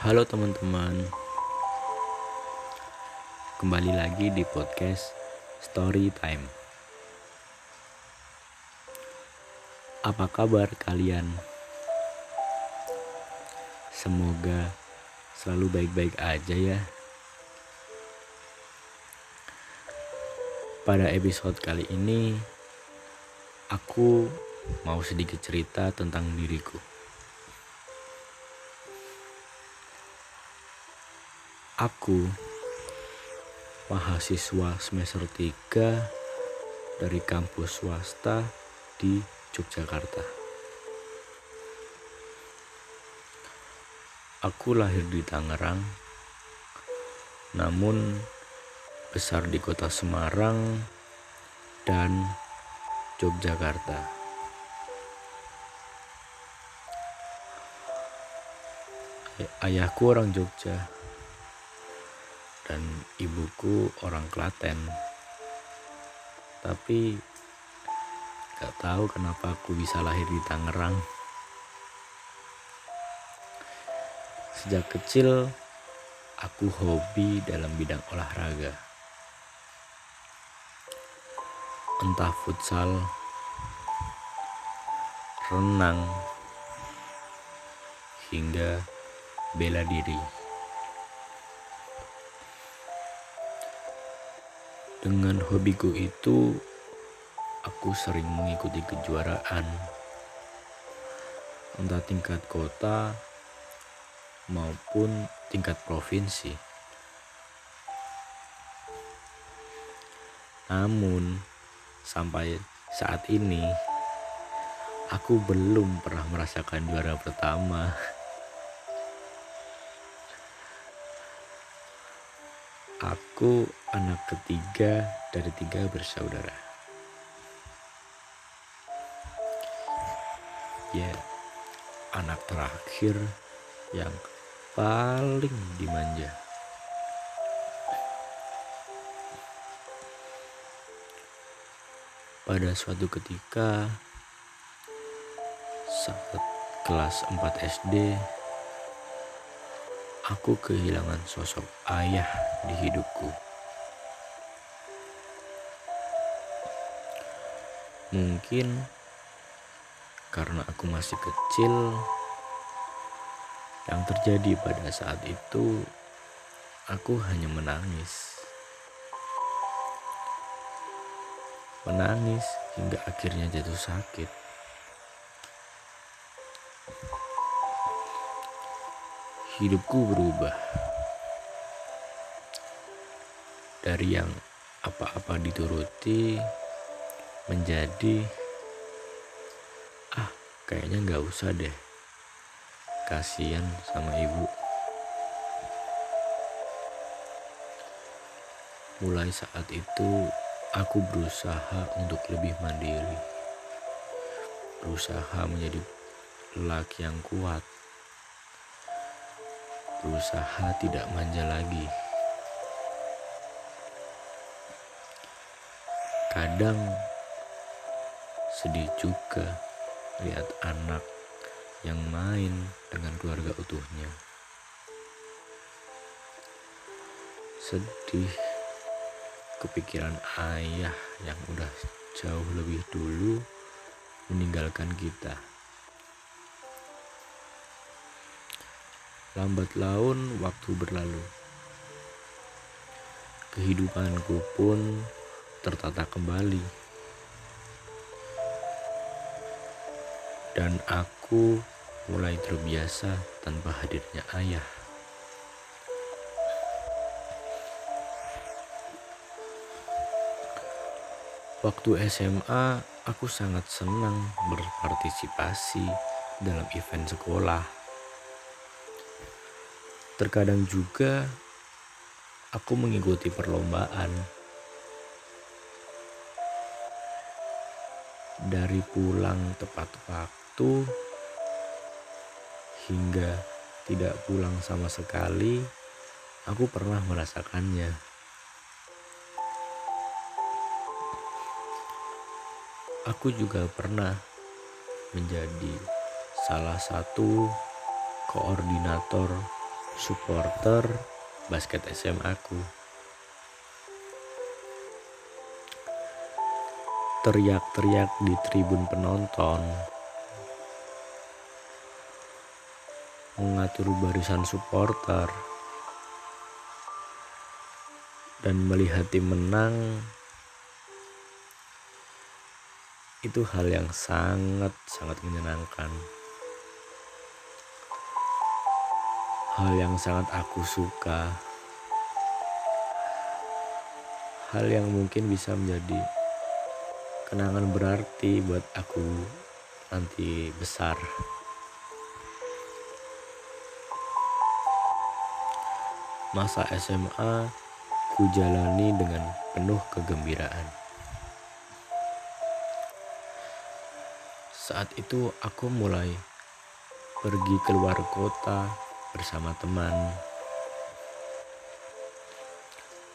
Halo teman-teman. Kembali lagi di podcast Story Time. Apa kabar kalian? Semoga selalu baik-baik aja ya. Pada episode kali ini Aku mau sedikit cerita tentang diriku Aku mahasiswa semester 3 dari kampus swasta di Yogyakarta. Aku lahir di Tangerang, namun besar di kota Semarang dan Yogyakarta. Ayahku orang Jogja dan ibuku orang Klaten. Tapi gak tahu kenapa aku bisa lahir di Tangerang. Sejak kecil aku hobi dalam bidang olahraga. Entah futsal, renang, hingga bela diri. Dengan hobiku itu, aku sering mengikuti kejuaraan, entah tingkat kota maupun tingkat provinsi. Namun, sampai saat ini, aku belum pernah merasakan juara pertama. Aku anak ketiga dari tiga bersaudara. Ya, anak terakhir yang paling dimanja. Pada suatu ketika saat kelas 4 SD aku kehilangan sosok ayah di hidupku. Mungkin karena aku masih kecil, yang terjadi pada saat itu aku hanya menangis. Menangis hingga akhirnya jatuh sakit. Hidupku berubah. Dari yang apa-apa dituruti menjadi ah kayaknya nggak usah deh. Kasihan sama ibu. Mulai saat itu aku berusaha untuk lebih mandiri. Berusaha menjadi lelaki yang kuat berusaha tidak manja lagi. Kadang sedih juga lihat anak yang main dengan keluarga utuhnya. Sedih kepikiran ayah yang udah jauh lebih dulu meninggalkan kita. Lambat laun waktu berlalu. Kehidupanku pun tertata kembali. Dan aku mulai terbiasa tanpa hadirnya ayah. Waktu SMA, aku sangat senang berpartisipasi dalam event sekolah Terkadang juga aku mengikuti perlombaan. Dari pulang tepat waktu hingga tidak pulang sama sekali, aku pernah merasakannya. Aku juga pernah menjadi salah satu koordinator supporter basket SMA aku. Teriak-teriak di tribun penonton, mengatur barisan supporter, dan melihat tim menang itu hal yang sangat-sangat menyenangkan. Hal yang sangat aku suka. Hal yang mungkin bisa menjadi kenangan berarti buat aku nanti besar. Masa SMA ku jalani dengan penuh kegembiraan. Saat itu aku mulai pergi keluar kota bersama teman.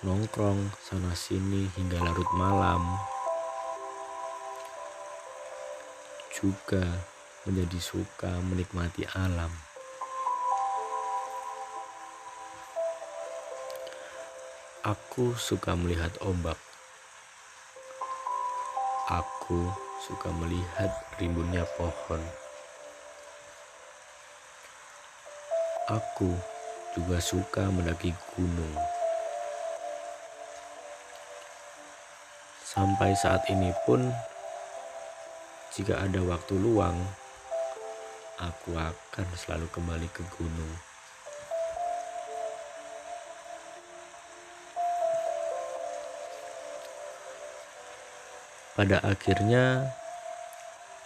Nongkrong sana sini hingga larut malam. Juga menjadi suka menikmati alam. Aku suka melihat ombak. Aku suka melihat rimbunnya pohon. Aku juga suka mendaki gunung. Sampai saat ini pun, jika ada waktu luang, aku akan selalu kembali ke gunung. Pada akhirnya,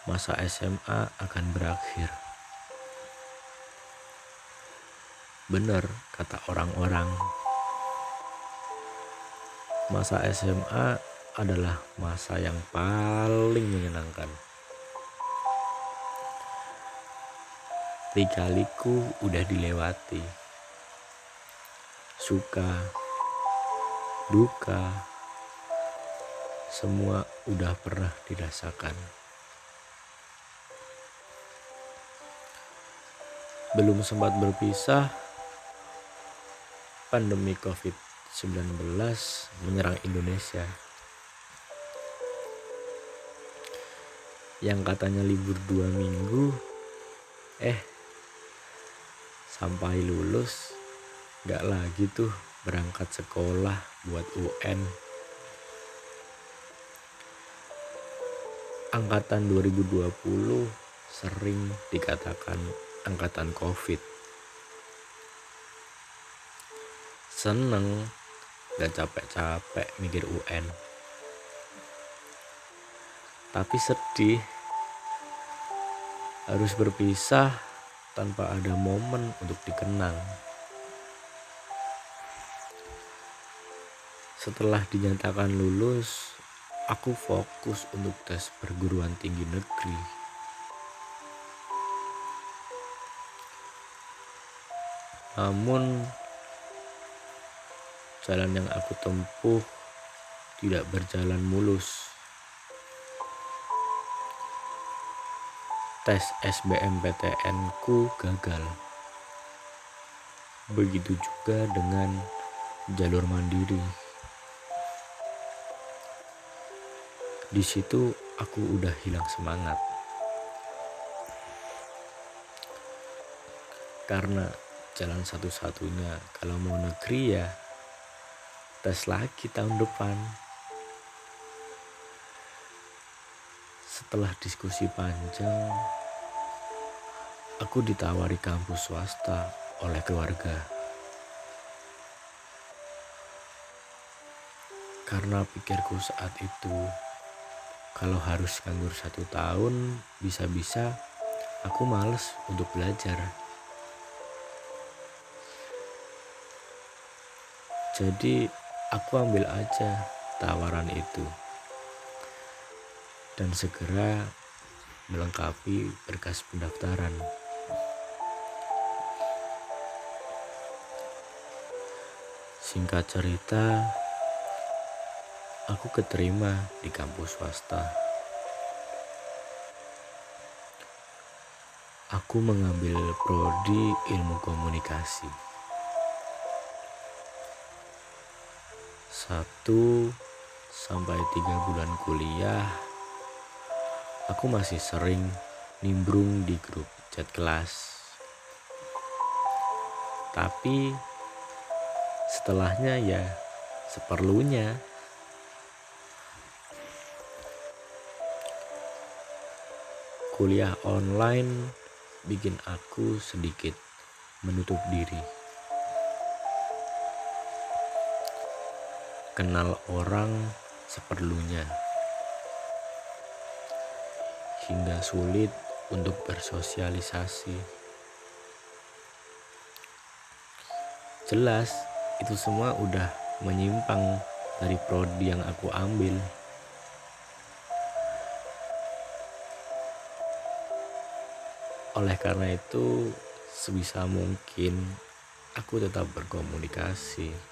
masa SMA akan berakhir. Benar kata orang-orang, masa SMA adalah masa yang paling menyenangkan. Likaliku udah dilewati. Suka, duka, semua udah pernah dirasakan. Belum sempat berpisah, pandemi COVID-19 menyerang Indonesia. Yang katanya libur dua minggu, eh sampai lulus gak lagi tuh berangkat sekolah buat UN. angkatan 2020 sering dikatakan angkatan COVID. Seneng, gak capek-capek mikir UN. Tapi sedih, harus berpisah tanpa ada momen untuk dikenang. Setelah dinyatakan lulus, aku fokus untuk tes perguruan tinggi negeri. Namun, jalan yang aku tempuh tidak berjalan mulus. Tes SBMPTN ku gagal. Begitu juga dengan jalur mandiri. Di situ aku udah hilang semangat. Karena jalan satu-satunya kalau mau negeri ya tes lagi tahun depan. Setelah diskusi panjang, aku ditawari kampus swasta oleh keluarga. Karena pikirku saat itu kalau harus nganggur satu tahun, bisa-bisa aku males untuk belajar. Jadi aku ambil aja tawaran itu dan segera melengkapi berkas pendaftaran. Singkat cerita, aku keterima di kampus swasta. Aku mengambil prodi ilmu komunikasi. Satu sampai tiga bulan kuliah, aku masih sering nimbrung di grup chat kelas. Tapi setelahnya ya seperlunya. Kuliah online bikin aku sedikit menutup diri. Kenal orang seperlunya, hingga sulit untuk bersosialisasi. Jelas, itu semua udah menyimpang dari prodi yang aku ambil. Oleh karena itu, sebisa mungkin aku tetap berkomunikasi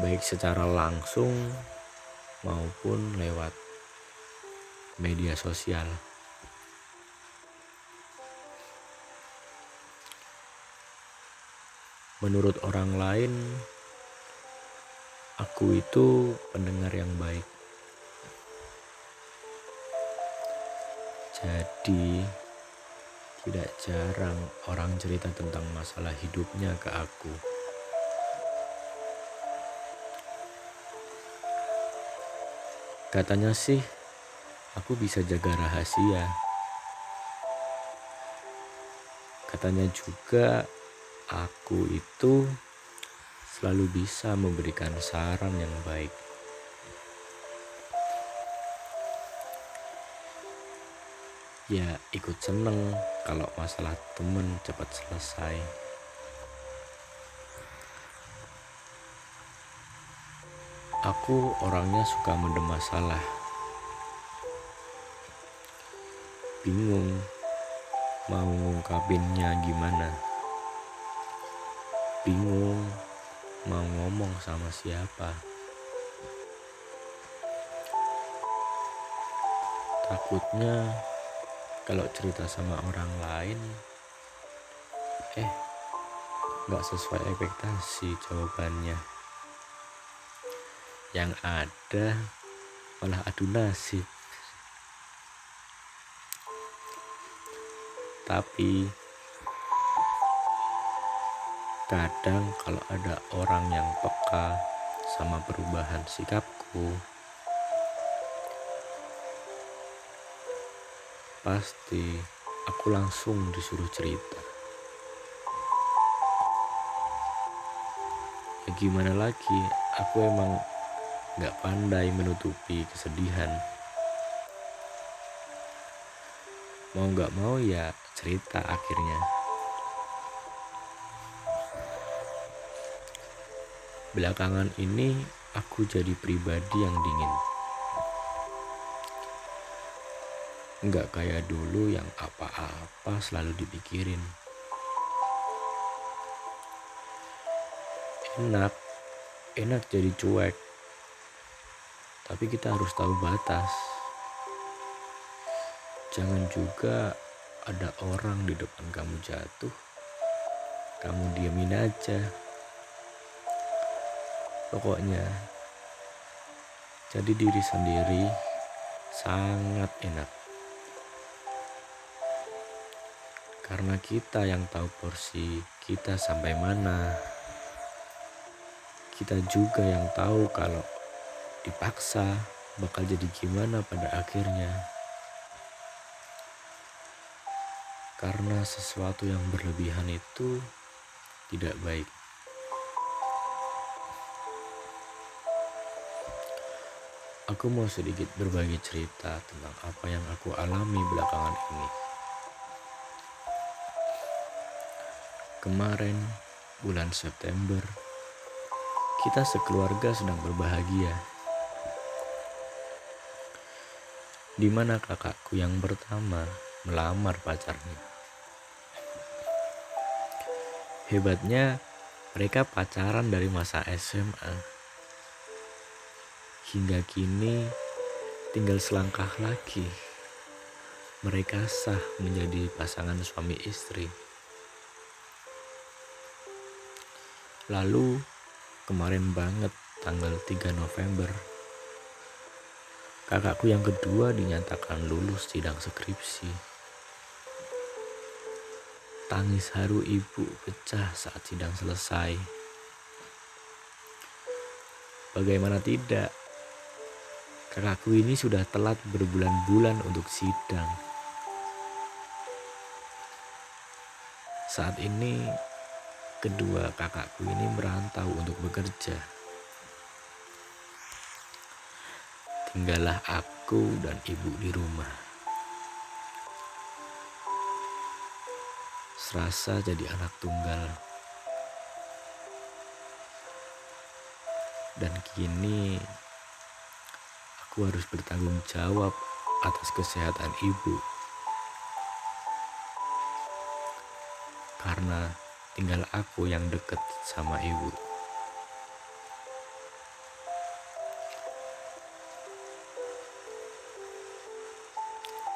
baik secara langsung maupun lewat media sosial. Menurut orang lain, aku itu pendengar yang baik. Jadi, tidak jarang orang cerita tentang masalah hidupnya ke aku. Katanya sih, aku bisa jaga rahasia. Katanya juga, aku itu selalu bisa memberikan saran yang baik. Ya, ikut seneng kalau masalah temen cepat selesai. Aku orangnya suka mendem masalah. Bingung mau ngungkapinnya gimana. Bingung mau ngomong sama siapa. Takutnya kalau cerita sama orang lain, eh, gak sesuai ekspektasi jawabannya yang ada malah adu nasib. Tapi kadang kalau ada orang yang peka sama perubahan sikapku pasti aku langsung disuruh cerita. Ya gimana lagi aku emang gak pandai menutupi kesedihan. Mau gak mau ya cerita akhirnya. Belakangan ini aku jadi pribadi yang dingin. Nggak kayak dulu yang apa-apa selalu dipikirin. Enak, enak jadi cuek tapi kita harus tahu batas. Jangan juga ada orang di depan kamu jatuh, kamu diamin aja. Pokoknya, jadi diri sendiri sangat enak. Karena kita yang tahu porsi kita sampai mana. Kita juga yang tahu kalau dipaksa bakal jadi gimana pada akhirnya. Karena sesuatu yang berlebihan itu tidak baik. Aku mau sedikit berbagi cerita tentang apa yang aku alami belakangan ini. Kemarin, bulan September, kita sekeluarga sedang berbahagia di mana kakakku yang pertama melamar pacarnya. Hebatnya, mereka pacaran dari masa SMA. Hingga kini tinggal selangkah lagi. Mereka sah menjadi pasangan suami istri. Lalu kemarin banget tanggal 3 November. Kakakku yang kedua dinyatakan lulus sidang skripsi. Tangis haru ibu pecah saat sidang selesai. Bagaimana tidak? Kakakku ini sudah telat berbulan-bulan untuk sidang. Saat ini kedua kakakku ini merantau untuk bekerja. Tinggallah aku dan ibu di rumah. Serasa jadi anak tunggal. Dan kini aku harus bertanggung jawab atas kesehatan ibu. Karena tinggal aku yang deket sama ibu.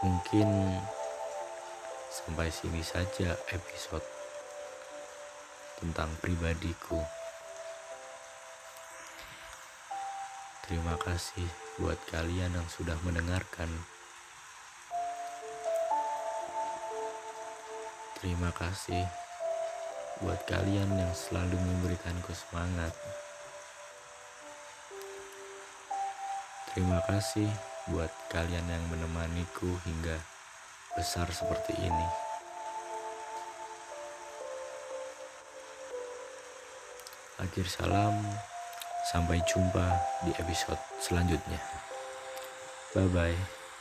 Mungkin sampai sini saja episode tentang pribadiku. Terima kasih buat kalian yang sudah mendengarkan. Terima kasih buat kalian yang selalu memberikanku semangat. Terima kasih buat kalian yang menemaniku hingga besar seperti ini. Akhir salam, sampai jumpa di episode selanjutnya. Bye bye.